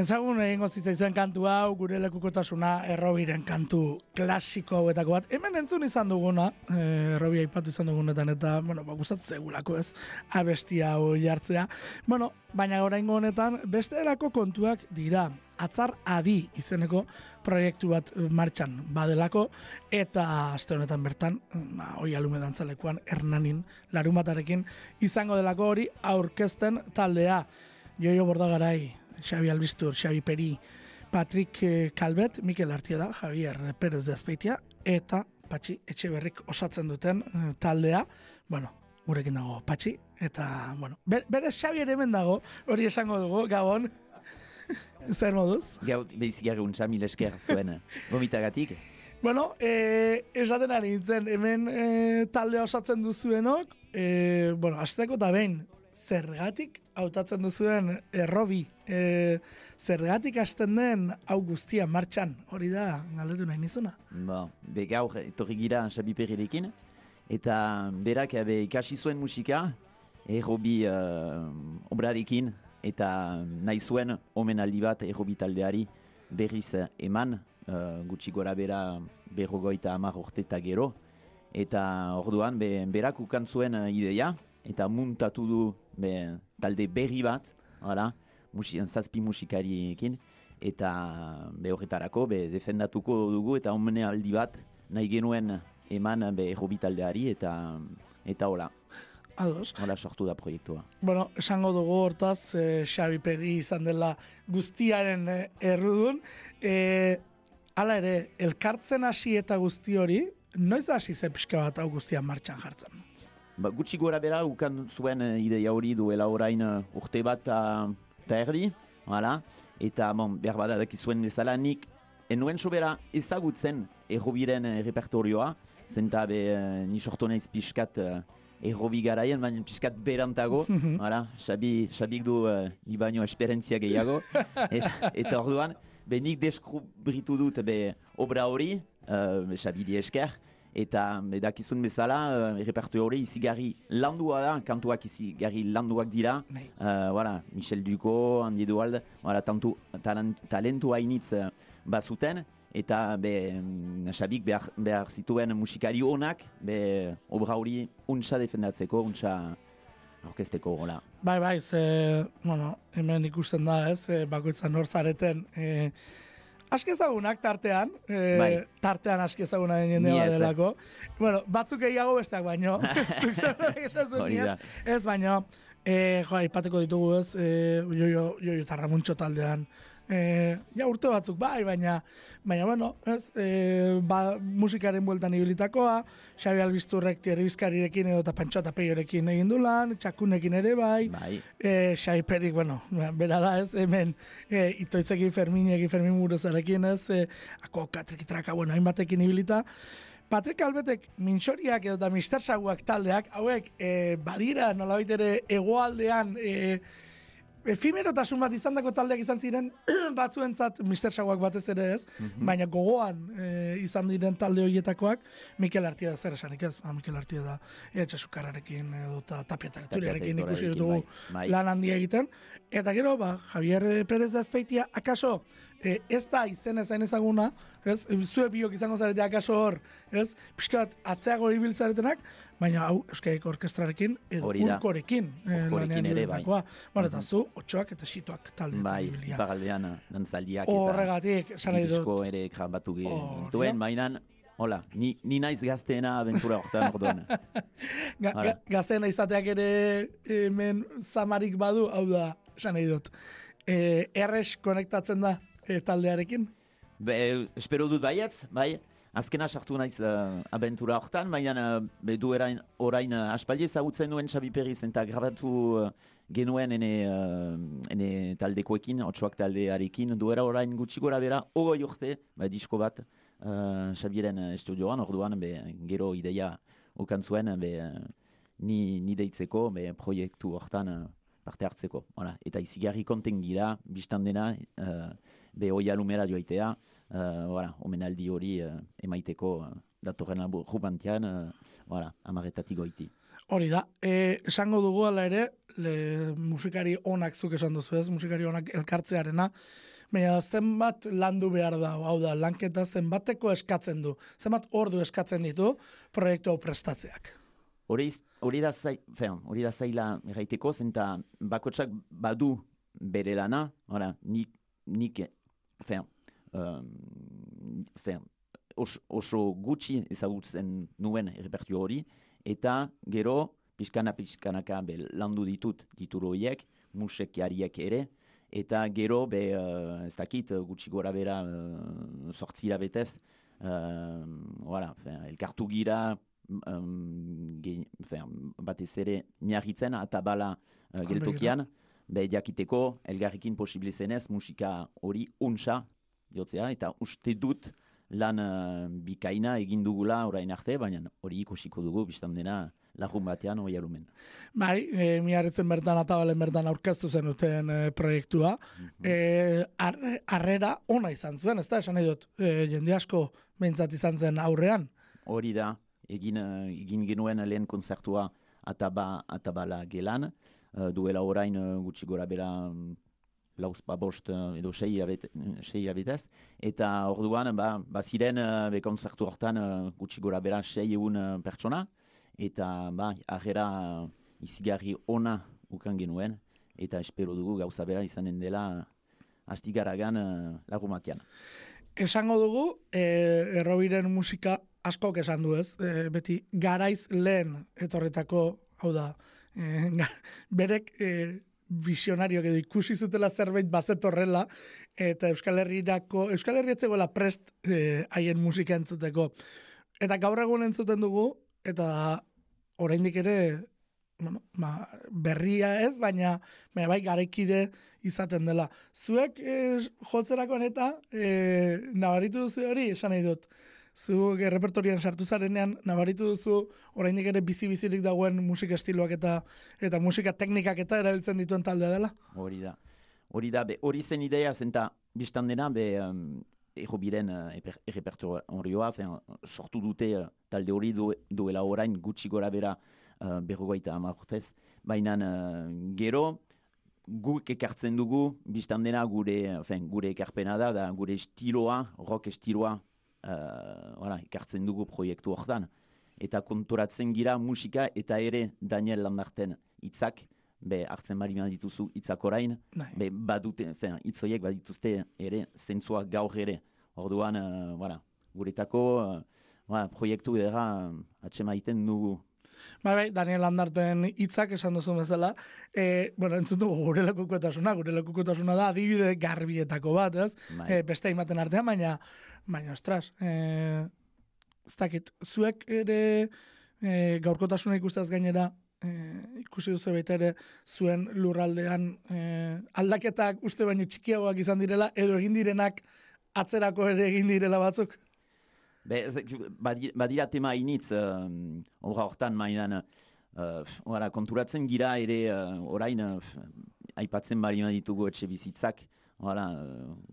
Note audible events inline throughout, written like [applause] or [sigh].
Enzagun egingo zitzaizuen kantu hau, gure lekukotasuna errobiren kantu klasiko hauetako bat. Hemen entzun izan duguna, eh, errobi aipatu izan dugunetan, eta, bueno, ba, gustatzen zegulako ez, abestia hau jartzea. Bueno, baina oraingo honetan, beste erako kontuak dira, atzar adi izeneko proiektu bat martxan badelako, eta aste honetan bertan, ba, oi alume dantzalekuan, Hernanin, larumatarekin, izango delako hori aurkezten taldea. Joio Bordagarai, Xabi Albistur, Xabi Peri, Patrick eh, Calvet, Mikel Artieda, Javier Pérez de Azpeitia, eta Patxi Etxeberrik osatzen duten eh, taldea. Bueno, gurekin dago Patxi, eta, bueno, ber, berez Xabi ere hemen dago, hori esango dugu, Gabon. [laughs] Zer moduz? Gau, behizik eguntza mil esker zuen, gomitagatik. Bueno, eh, esaten ari nintzen, hemen eh, taldea osatzen duzuenok, eh, bueno, azteko eta behin, zergatik hautatzen duzuen errobi, e, zergatik hasten den hau guztia martxan, hori da, galdetu nahi nizuna? Ba, be gaur, etorri gira Xabi Perrirekin, eta berak abe ikasi zuen musika, errobi uh, obrarekin, eta nahi zuen omenaldi bat errobi taldeari berriz eman, uh, gutxi gora bera berrogoita amar orte eta gero, eta orduan be, berak ukantzuen ideia, eta muntatu du be, talde berri bat, hala, musi, zazpi musikariekin, eta be horretarako be, defendatuko dugu eta omene aldi bat nahi genuen eman be errobi taldeari eta eta hola. Ados. Hola sortu da proiektua. Bueno, esango dugu hortaz, e, Xabi Peri izan dela guztiaren e, errudun. E, hala ere, elkartzen hasi eta guzti hori, noiz hasi ze pixka bat hau guztian martxan jartzen? Ba, gutxi gora bera, ukan zuen uh, ideia hori duela orain uh, urte bat eta erdi, hala, eta bon, behar bada dakizuen bezala, nik enuen sobera ezagutzen errobiren repertorioa, zenta be uh, ni sortu nahiz pixkat uh, errobi garaien, baina pixkat berantago, hala, xabi, xabik du uh, ni baino esperientzia gehiago, [laughs] eta, eta orduan, be nik deskrubritu dut be obra hori, uh, xabi esker, eta dakizun bezala, uh, repertu hori izigarri landua da, kantuak izigarri landuak dira, uh, voilà, Michel Duko, Andi Eduald, voilà, tantu, talent, talentu hainitz uh, bazuten, eta be, Xabik behar, behar zituen musikari honak, be, obra hori untsa defendatzeko, untsa orkesteko gola. Bai, bai, ze, bueno, hemen ikusten da, ez, bakoitzan hor zareten, e, aski ezagunak tartean, e, Bai. tartean aski ezaguna den jende Ni bat [laughs] ez, eh. delako. Bueno, batzuk egiago besteak baino. Hori ez? Baino, e, jo, aipateko ditugu ez, e, joio, joio eta Ramuntxo taldean, e, ja urte batzuk bai, baina, baina bueno, ez, e, ba, musikaren bueltan ibilitakoa, Xabi Albisturrek Thierry Bizkarirekin edo eta Pantxo eta egin du lan, Txakunekin ere bai, Bai, E, Xabi Perik, bueno, bera da ez, hemen e, itoitzekin Ferminekin, Fermin Murozarekin ez, e, ako katrikitraka, bueno, hainbatekin ibilita. Patrik Albetek mintxoriak edo da Mister taldeak, hauek e, badira nolabait ere hegoaldean e, efimerotasun bat izandako taldeak izan ziren [clears throat] batzuentzat Mister Saguak batez ere ez, baina gogoan e, izan diren talde horietakoak Mikel Artieda zer esanik ez, ba, Mikel Artieda Etxe Sukararekin edo eta Tapia Territoriarekin ikusi dugu bai, bai. lan handia egiten. Eta gero, ba, Javier Pérez de Azpeitia, akaso, e, ez da izen ezain ezaguna, ez, zue biok izango zarete akaso hor, ez, pixkat atzeago ibiltzaretenak, baina hau Euskaiko Orkestrarekin edo Hori da. urkorekin, e, Urkorekin lanean ere, bai. ibilitakoa. Bueno, eta zu, otxoak eta xitoak talde bai, ibilia. ipagaldean dantzaldiak Horregatik, esan nahi dut, disko ere grabatu gintuen, baina, hola, ni, ni naiz gazteena aventura horretan orduan. [laughs] ga, ga, gazteena izateak ere hemen zamarik badu, hau da, esan nahi dut. E, erres konektatzen da e, taldearekin? Be, espero dut baietz, bai, azkena sartu naiz uh, aventura hortan, baina uh, be du erain, orain uh, aspaldi ezagutzen nuen Xabi Perriz eta grabatu uh, genuen ene, uh, ene taldekoekin, otsoak taldearekin, duera orain gutxi gora bera, ogoi urte, ba, disko bat, uh, Xabiren estudioan, orduan, be, gero ideia ukan zuen, be, ni, ni deitzeko, be, proiektu hortan parte hartzeko. Hala, eta izigarri konten gira, biztan dena, uh, be oia lumera joaitea, voilà, omenaldi hori uh, emaiteko uh, datorren labu rubantian, uh, voilà, amaretatik goiti. Hori da. E, esango dugu ala ere, le, musikari onak zuk esan duzu ez, musikari onak elkartzearena, baina zenbat landu behar da, hau da, lanketa zenbateko eskatzen du, zenbat ordu eskatzen ditu proiektu prestatzeak. Hori, hori da zai, fean, hori da zaila erraiteko, zenta bakotsak badu bere lana, ora, nik, nik fean, um, fean, os, oso gutxi ezagutzen nuen repertio hori, eta gero, pixkana pixkanaka be, landu ditut dituro horiek, ere, eta gero, be, uh, ez dakit, gutxi gora bera, uh, sortzira betez, uh, voilà, elkartu gira, um, ge, batez ere miarritzen, eta bala uh, geltokian, be, jakiteko, elgarrikin posible zenez, musika hori untsa, jotzea, eta uste dut, lan uh, bikaina egin dugula orain arte, baina hori ikusiko dugu biztan dena lagun batean hori alumen. Bai, e, miarritzen bertan atabalen bertan aurkeztu zen uten e, proiektua. Mm arrera ona izan zuen, ez da, esan edot, e, jende asko behintzat izan zen aurrean. Hori da, egin, egin genuen lehen konzertua ataba, atabala gelan, duela orain gutxi gora bera lauz ba bost eh, edo sei irabetez. Eta orduan, ba, ba ziren uh, be konzertu hortan uh, gutxi gora bera sei egun pertsona. Eta ba, ahera izigarri ona ukan genuen. Eta espero dugu gauza bera izanen dela astigaragan lagumatean. Esango dugu, eh, errobiren musika askok esan du ez, e, beti garaiz lehen etorretako, hau da, e, berek e, visionario edo ikusi zutela zerbait bazet horrela eta Euskal Herrirako Euskal Herrietzegoela prest eh, haien e, musika entzuteko. Eta gaur egun entzuten dugu eta oraindik ere bueno, ma, berria ez, baina, baina bai garekide izaten dela. Zuek e, jotzerakoan eta e, nabaritu duzu hori, esan nahi dut zu repertorian sartu zarenean, nabaritu duzu, oraindik ere bizi-bizirik dagoen musika estiloak eta eta musika teknikak eta erabiltzen dituen talde dela? Hori da. Hori da, be, hori zen idea zenta biztan dena, be, um, ego biren uh, errepertorioa, sortu dute uh, talde hori du, duela orain gutxi gora bera uh, berrogoita amartez, baina uh, gero, guk ekartzen dugu, biztan dena gure, fen, gure ekarpena da, da gure estiloa, rock estiloa uh, ikartzen dugu proiektu hortan. Eta konturatzen gira musika eta ere Daniel Landarten hitzak be hartzen bari dituzu hitzak orain, bai. be badute, fen, hitzoiek badituzte ere zentzua gaur ere. Orduan, uh, voilà, guretako uh, proiektu edera uh, atxema iten dugu Bai, bai, Daniel Landarten hitzak esan duzu bezala. E, bueno, entzun dugu gure lekukotasuna, gure lekukotasuna da adibide garbietako bat, ez? Bai. E, beste imaten artean, baina Baina, ostras, eh, ez dakit, zuek ere eh, gaurkotasuna ikustaz gainera, eh, ikusi duzu baita ere, zuen lurraldean eh, aldaketak uste baino txikiagoak izan direla, edo egin direnak atzerako ere egin direla batzuk? Be, badira tema initz, uh, horra hortan mainan, uh, konturatzen gira ere uh, orain uh, aipatzen bari ditugu etxe bizitzak, Hala,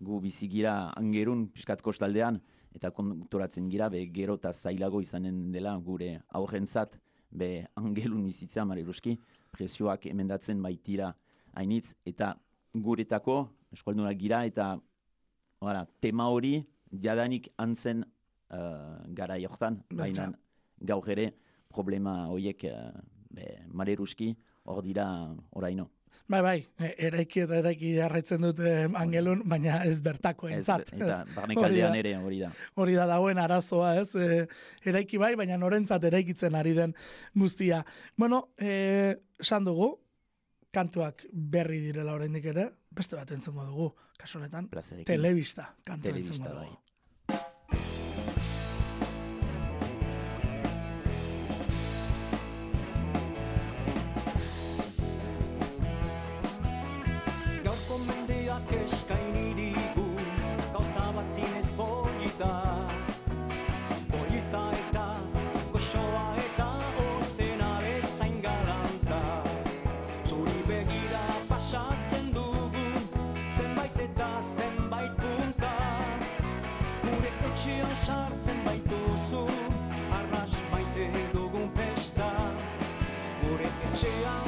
gu bizi gira angerun piskat kostaldean, eta kontoratzen gira, be, gero eta zailago izanen dela gure aurrentzat, be, angelun bizitzea, mariruski, presioak emendatzen baitira hainitz, eta guretako, eskualdunak gira, eta hala, tema hori, jadanik antzen uh, gara jortan, baina gaur ere problema horiek uh, be, mariruski, hor dira oraino. Bai, bai, e, eraiki eta eraiki jarraitzen dute angelun, baina ez bertako entzat. Eta barnekaldean ere hori da. Hori da dagoen arazoa, ez? E, eraiki bai, baina norentzat eraikitzen ari den guztia. Bueno, e, san dugu, kantuak berri direla oraindik ere, beste bat entzengo dugu, kasonetan, telebista kantua entzengo dugu. Bai. mendeak eskaini digu gauza bat zinez bolita bolita eta goxoa eta ozena bezain galanta. Zuri begira pasatzen dugu zenbait eta zenbait punta. Gure etxean sartzen baituzu arras maite dugun pesta gure etxean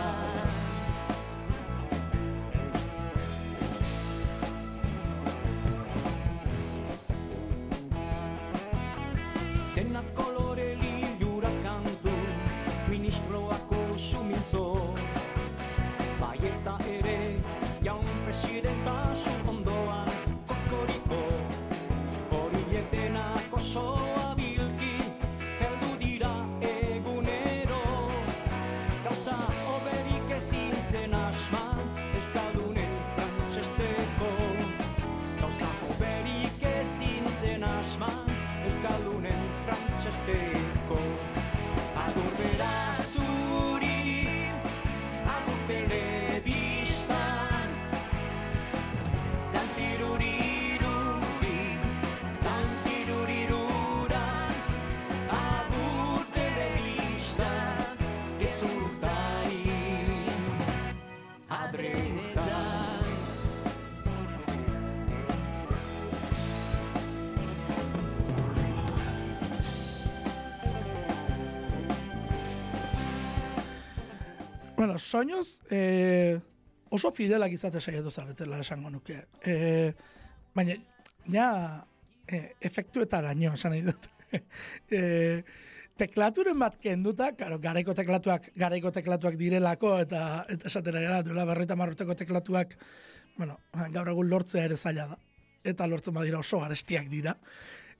Bueno, soinuz, e, oso fidelak izate saiatu zaretela esango nuke. E, baina, ja, e, efektuetara nio, esan nahi dut. [laughs] e, teklaturen bat kenduta, karo, garaiko teklatuak, garaiko teklatuak direlako, eta eta esatera gara, duela berroita marruteko teklatuak, bueno, gaur egun lortzea ere zaila da. Eta lortzen badira oso garestiak dira.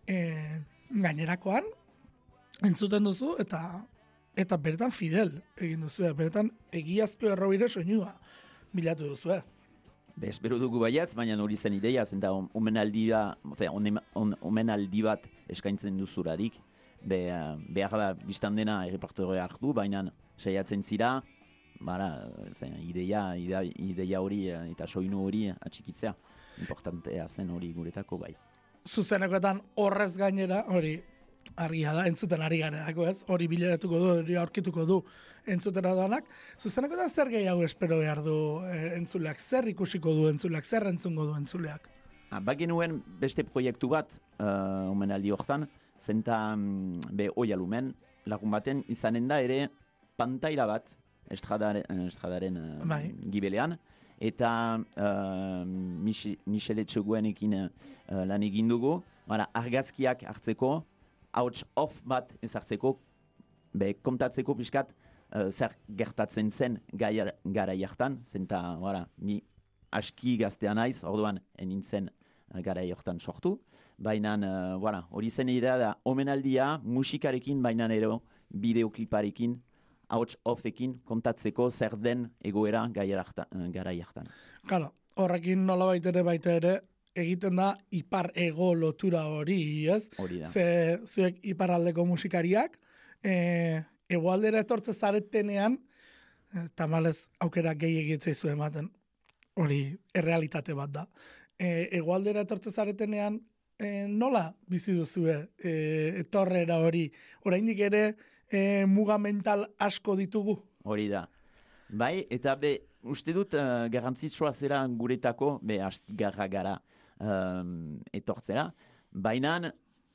E, gainerakoan, entzuten duzu, eta eta beretan fidel egin duzu, beretan egiazko errobire soinua bilatu duzu. Bez, dugu baiatz, baina hori zen ideia, zenta omenaldi bat eskaintzen duzurarik, be, uh, behar da biztan dena errepartore hartu, baina saiatzen zira, bara, ideia, ideia, ideia hori eh, eta soinu hori atxikitzea, importantea zen hori guretako bai. Zuzenekoetan horrez gainera, hori argia da, entzuten ari gareako ez, hori biletuko du, hori aurkituko du entzuten adoanak. Zuzenekoetan zer gehiago espero behar du e, entzuleak, zer ikusiko du entzuleak, zer entzungo du entzuleak? Ha, ah, nuen beste proiektu bat, uh, omenaldi hortan, zenta um, be oi alumen, lagun baten izanen da ere pantaila bat estradaren, estradaren uh, gibelean, eta uh, Michele Txeguenekin uh, lan egin dugu, argazkiak hartzeko, hauts off bat ezartzeko, be kontatzeko pixkat, uh, zer gertatzen zen gara jartan, zenta, ni aski gaztean naiz, orduan enintzen uh, gara jartan sortu, baina uh, hori zen idea da omenaldia musikarekin baina ero bideokliparekin hauts offekin kontatzeko zer den egoera gara jartan. Kala, horrekin nola baitere baita ere egiten da ipar ego lotura hori, ez? Hori da. Ze zuek iparraldeko musikariak, e, egualdera etortze zaretenean, e, tamalez aukera gehi egitzei zuen ematen, hori errealitate bat da. E, egualdera etortze zaretenean, e, nola bizi duzue e, etorrera hori? Oraindik ere e, muga mental asko ditugu? Hori da. Bai, eta be, uste dut uh, garrantzitsua zera guretako, be, garra gara um, etortzera. Baina,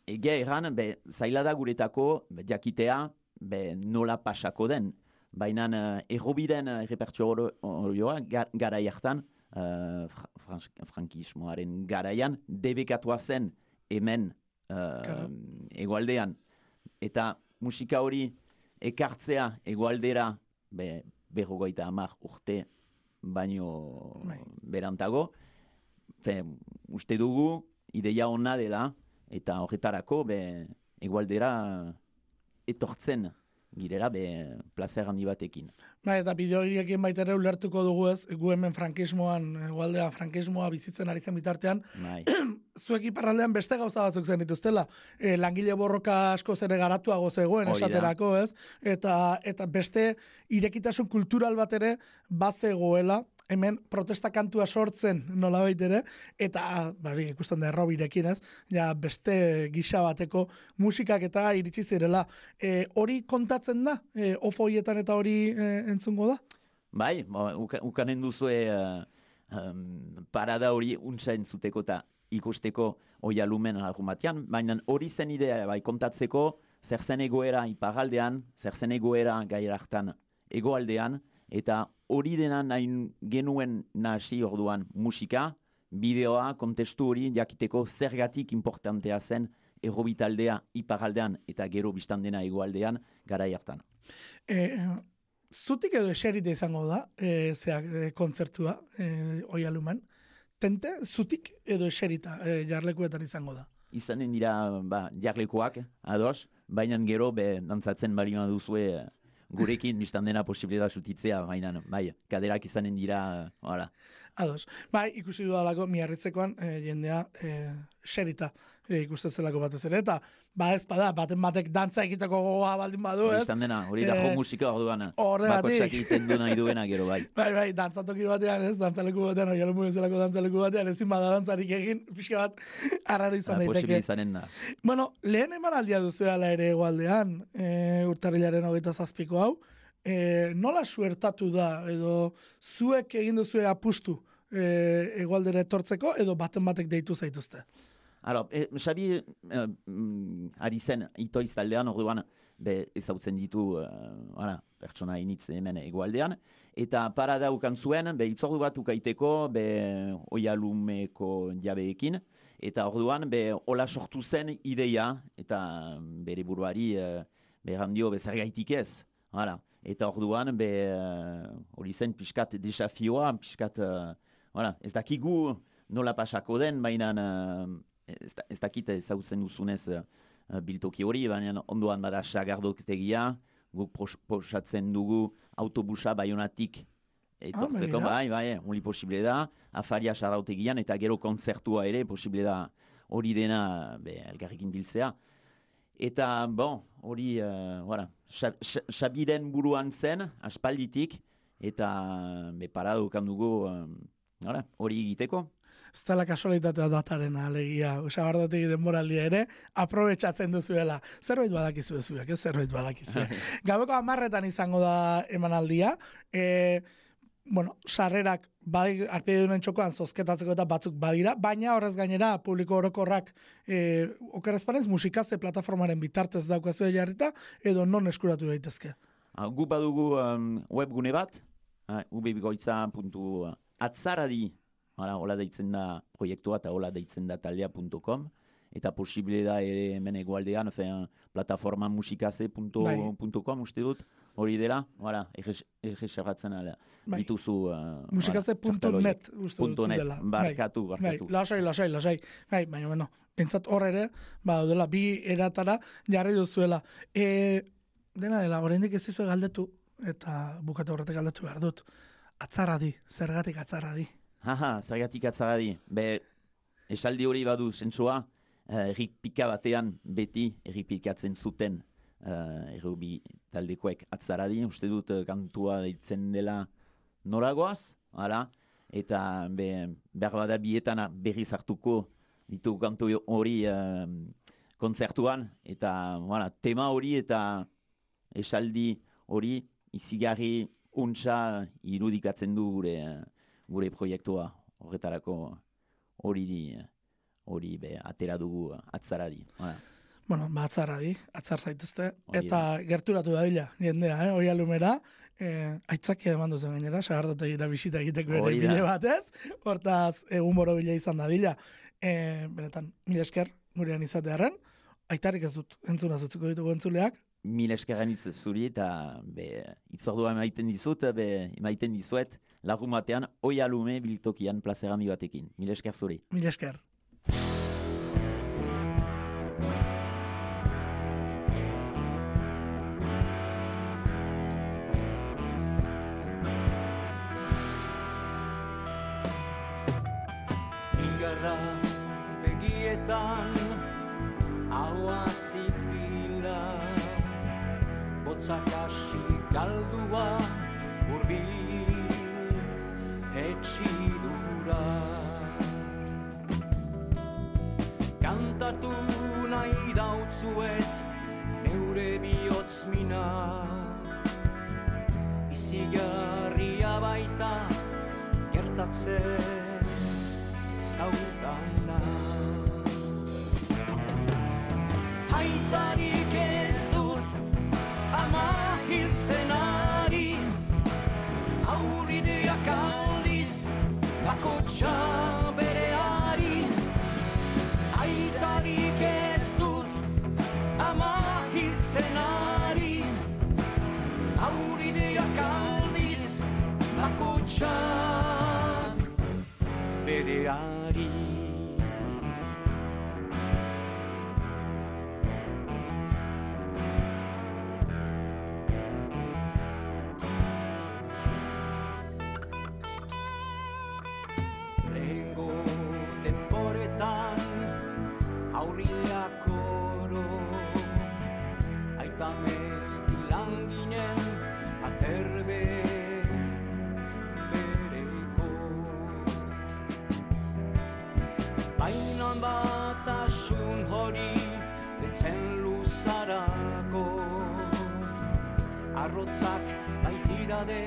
ege erran, be, zaila da guretako, be, jakitea, be, nola pasako den. Baina, uh, errobiren uh, repertio horioa, gara jartan, uh, frankismoaren garaian, debekatua zen hemen uh, egualdean. Eta musika hori ekartzea egualdera be, berrogoita amak urte baino bai. berantago. Fe, uste dugu, ideia ona dela, eta horretarako be, egualdera etortzen girera be placer handi batekin. Bai, eta bideo horiekin baita ere ulertuko dugu ez, gu hemen frankismoan, egualdea frankismoa bizitzen ari zen bitartean, bai. [clears throat] zuek iparraldean beste gauza batzuk zen dituztela, e, langile borroka asko zere garatuago zegoen esaterako ez, eta, eta beste irekitasun kultural bat ere bazegoela, hemen protesta kantua sortzen nola ere, eta bari, ikusten da errobirekin ez, ja beste gisa bateko musikak eta iritsi zirela. E, hori kontatzen da, e, ofoietan eta hori e, entzungo da? Bai, ukanen duzu e, um, parada hori untsa entzuteko eta ikusteko oi alumen argumatian, baina hori zen idea bai kontatzeko zer zen egoera ipagaldean, zer zen egoera gairaktan egoaldean, eta hori dena nahi genuen nasi orduan musika, bideoa, kontestu hori jakiteko zergatik importantea zen errobitaldea iparaldean eta gero biztan dena egoaldean gara hartan. E, zutik edo eserite izango da, e, zeak, e, kontzertua, e, oi aluman, tente, zutik edo eserita e, jarlekuetan izango da? Izanen dira ba, jarlekuak, ados, baina gero be, nantzatzen balima duzue gurekin biztan dena posibilitatea sutitzea, baina, bai, kaderak izanen dira, hala. Ados. Bai, ikusi dudalako miarritzekoan e, jendea e, serita e, ikusten zelako batez ere, eta ba ez bada, baten batek dantza egiteko gogoa baldin badu, ez? Biztan dena, hori da jo musika hor duana. Horregatik. egiten du nahi duena gero, bai. [laughs] Bai, bai, dantzatoki batean, ez? Dantzaleku batean, hori alamu ezalako dantzaleku batean, ezin bada dantzarik egin, pixka bat, arrari izan daiteke. Posibil izanen da. Bueno, lehen eman aldia duzu ere egualdean, e, urtarrilaren hogeita zazpiko hau, e, nola suertatu da, edo zuek egin duzu apustu e, egualdera etortzeko, edo baten batek deitu zaituzte? Alors, e, Xabi e, ari zen itoiz taldean, orduan, be, ezautzen ditu, uh, pertsona initz hemen egualdean, eta para daukan zuen, be, itzordu bat ukaiteko, be, oialumeko jabeekin, eta orduan, be, hola sortu zen ideia, eta bere buruari, uh, behar dio, bezer gaitik ez, hala. Eta orduan, be, hori zen, pixkat desafioa, pixkat, uh, ez dakigu nola pasako den, baina ez dakit ezautzen duzunez uh, biltoki hori, baina ondoan bada sagardoktegia, guk posatzen dugu autobusa baionatik etortzeko, ah, bai, bai, hori posible da, afaria sarautegian eta gero konzertua ere posible da hori dena be, elgarrikin biltzea. Eta, bon, hori, uh, voilà, xabiren buruan zen, aspalditik, eta be, paradu dugu hori egiteko ez dela kasualitatea dataren alegia, osa bardotik denboraldia ere, aprobetsatzen duzuela. Zerbait badakizu zuek, ez zerbait badakizu. [laughs] Gabeko amarretan izango da emanaldia, e, bueno, sarrerak bai arpide txokoan zozketatzeko eta batzuk badira, baina horrez gainera publiko orokorrak e, okerrezpanez musikaze plataformaren bitartez daukazu jarrita edo non eskuratu daitezke. Gu badugu um, webgune bat, uh, ubebigoitza.atzaradi Hala, hola deitzen da proiektua eta hola deitzen da taldea.com eta posible da ere hemen egualdean, fean, plataforma musikaze.com bai. uste dut, hori dela, hala, egeserratzen ala, bai. dituzu... Uh, musikaze.net uste dut net, dela. Barkatu, bai. barkatu. Bai. Lasai, lasai, lasai. Bai, baina, bueno, pentsat hor ere, ba, dela, bi eratara jarri duzuela. E, dena dela, oraindik ez izue galdetu, eta bukatu horretek galdetu behar dut. Atzarra di, zergatik atzarra di. Haha, zagatik atzagadi. Be, esaldi hori badu zentzua, uh, errik pika batean beti erripikatzen zuten uh, errubi taldekoek atzaradi. Uste dut uh, kantua ditzen dela noragoaz, hala? Eta be, behar bada bietan berri zartuko ditu kantu hori uh, konzertuan. Eta voilà, tema hori eta esaldi hori izigarri untsa irudikatzen du gure gure proiektua horretarako hori hori be, atera dugu atzaradi. Bueno, ba, atzaradi, atzar zaitezte. Eta gerturatu da dila, jendea, eh? hori alumera, eh, aitzakia eman duzen gainera, sagardotegira bisita egiteko ere bile batez, hortaz egun boro bile izan da dila. Eh, benetan, mila esker, gurean izatearen, aitarik ez dut, entzuna zutzuko ditugu entzuleak, mil eskerren zuri eta be, itzordua emaiten dizut, be, emaiten dizuet, lagun batean, oi alume biltokian plazerami batekin. Mil esker zuri. Mil esker. he'll. batasun hori betem luzarako. Arrotzak baitira de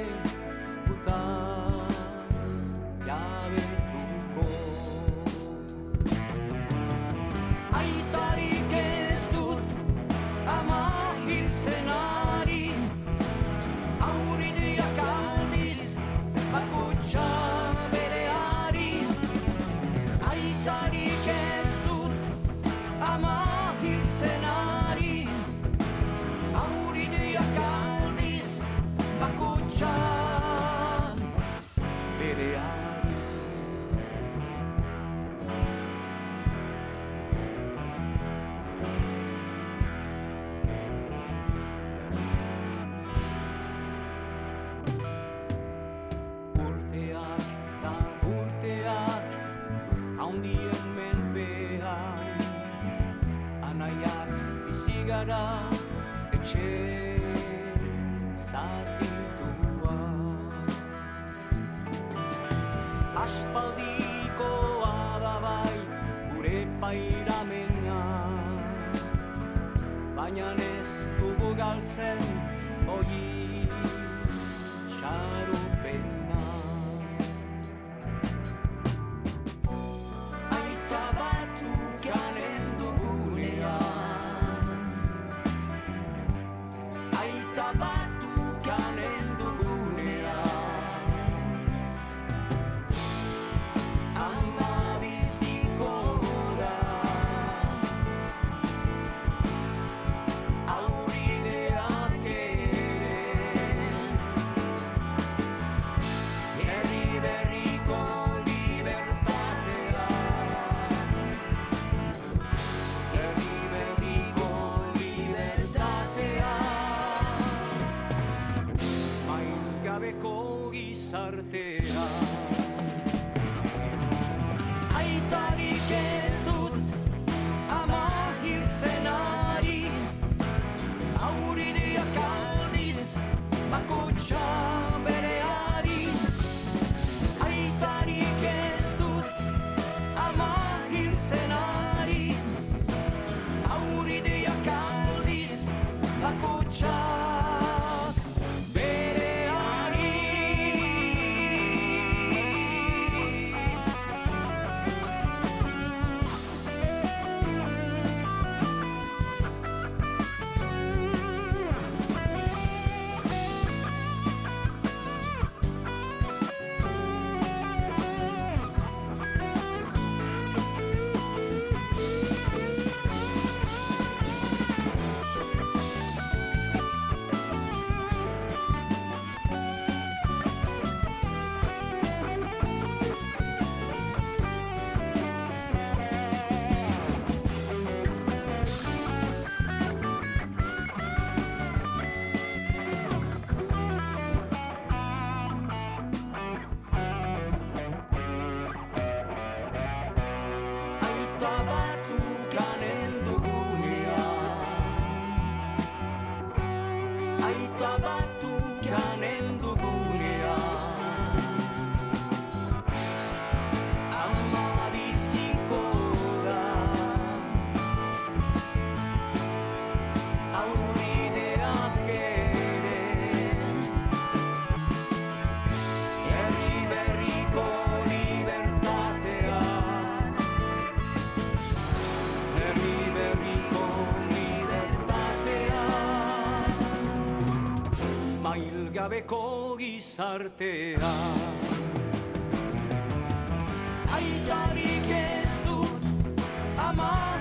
bizi savane. Mailgabeko gizartea Aitarik ez dut ama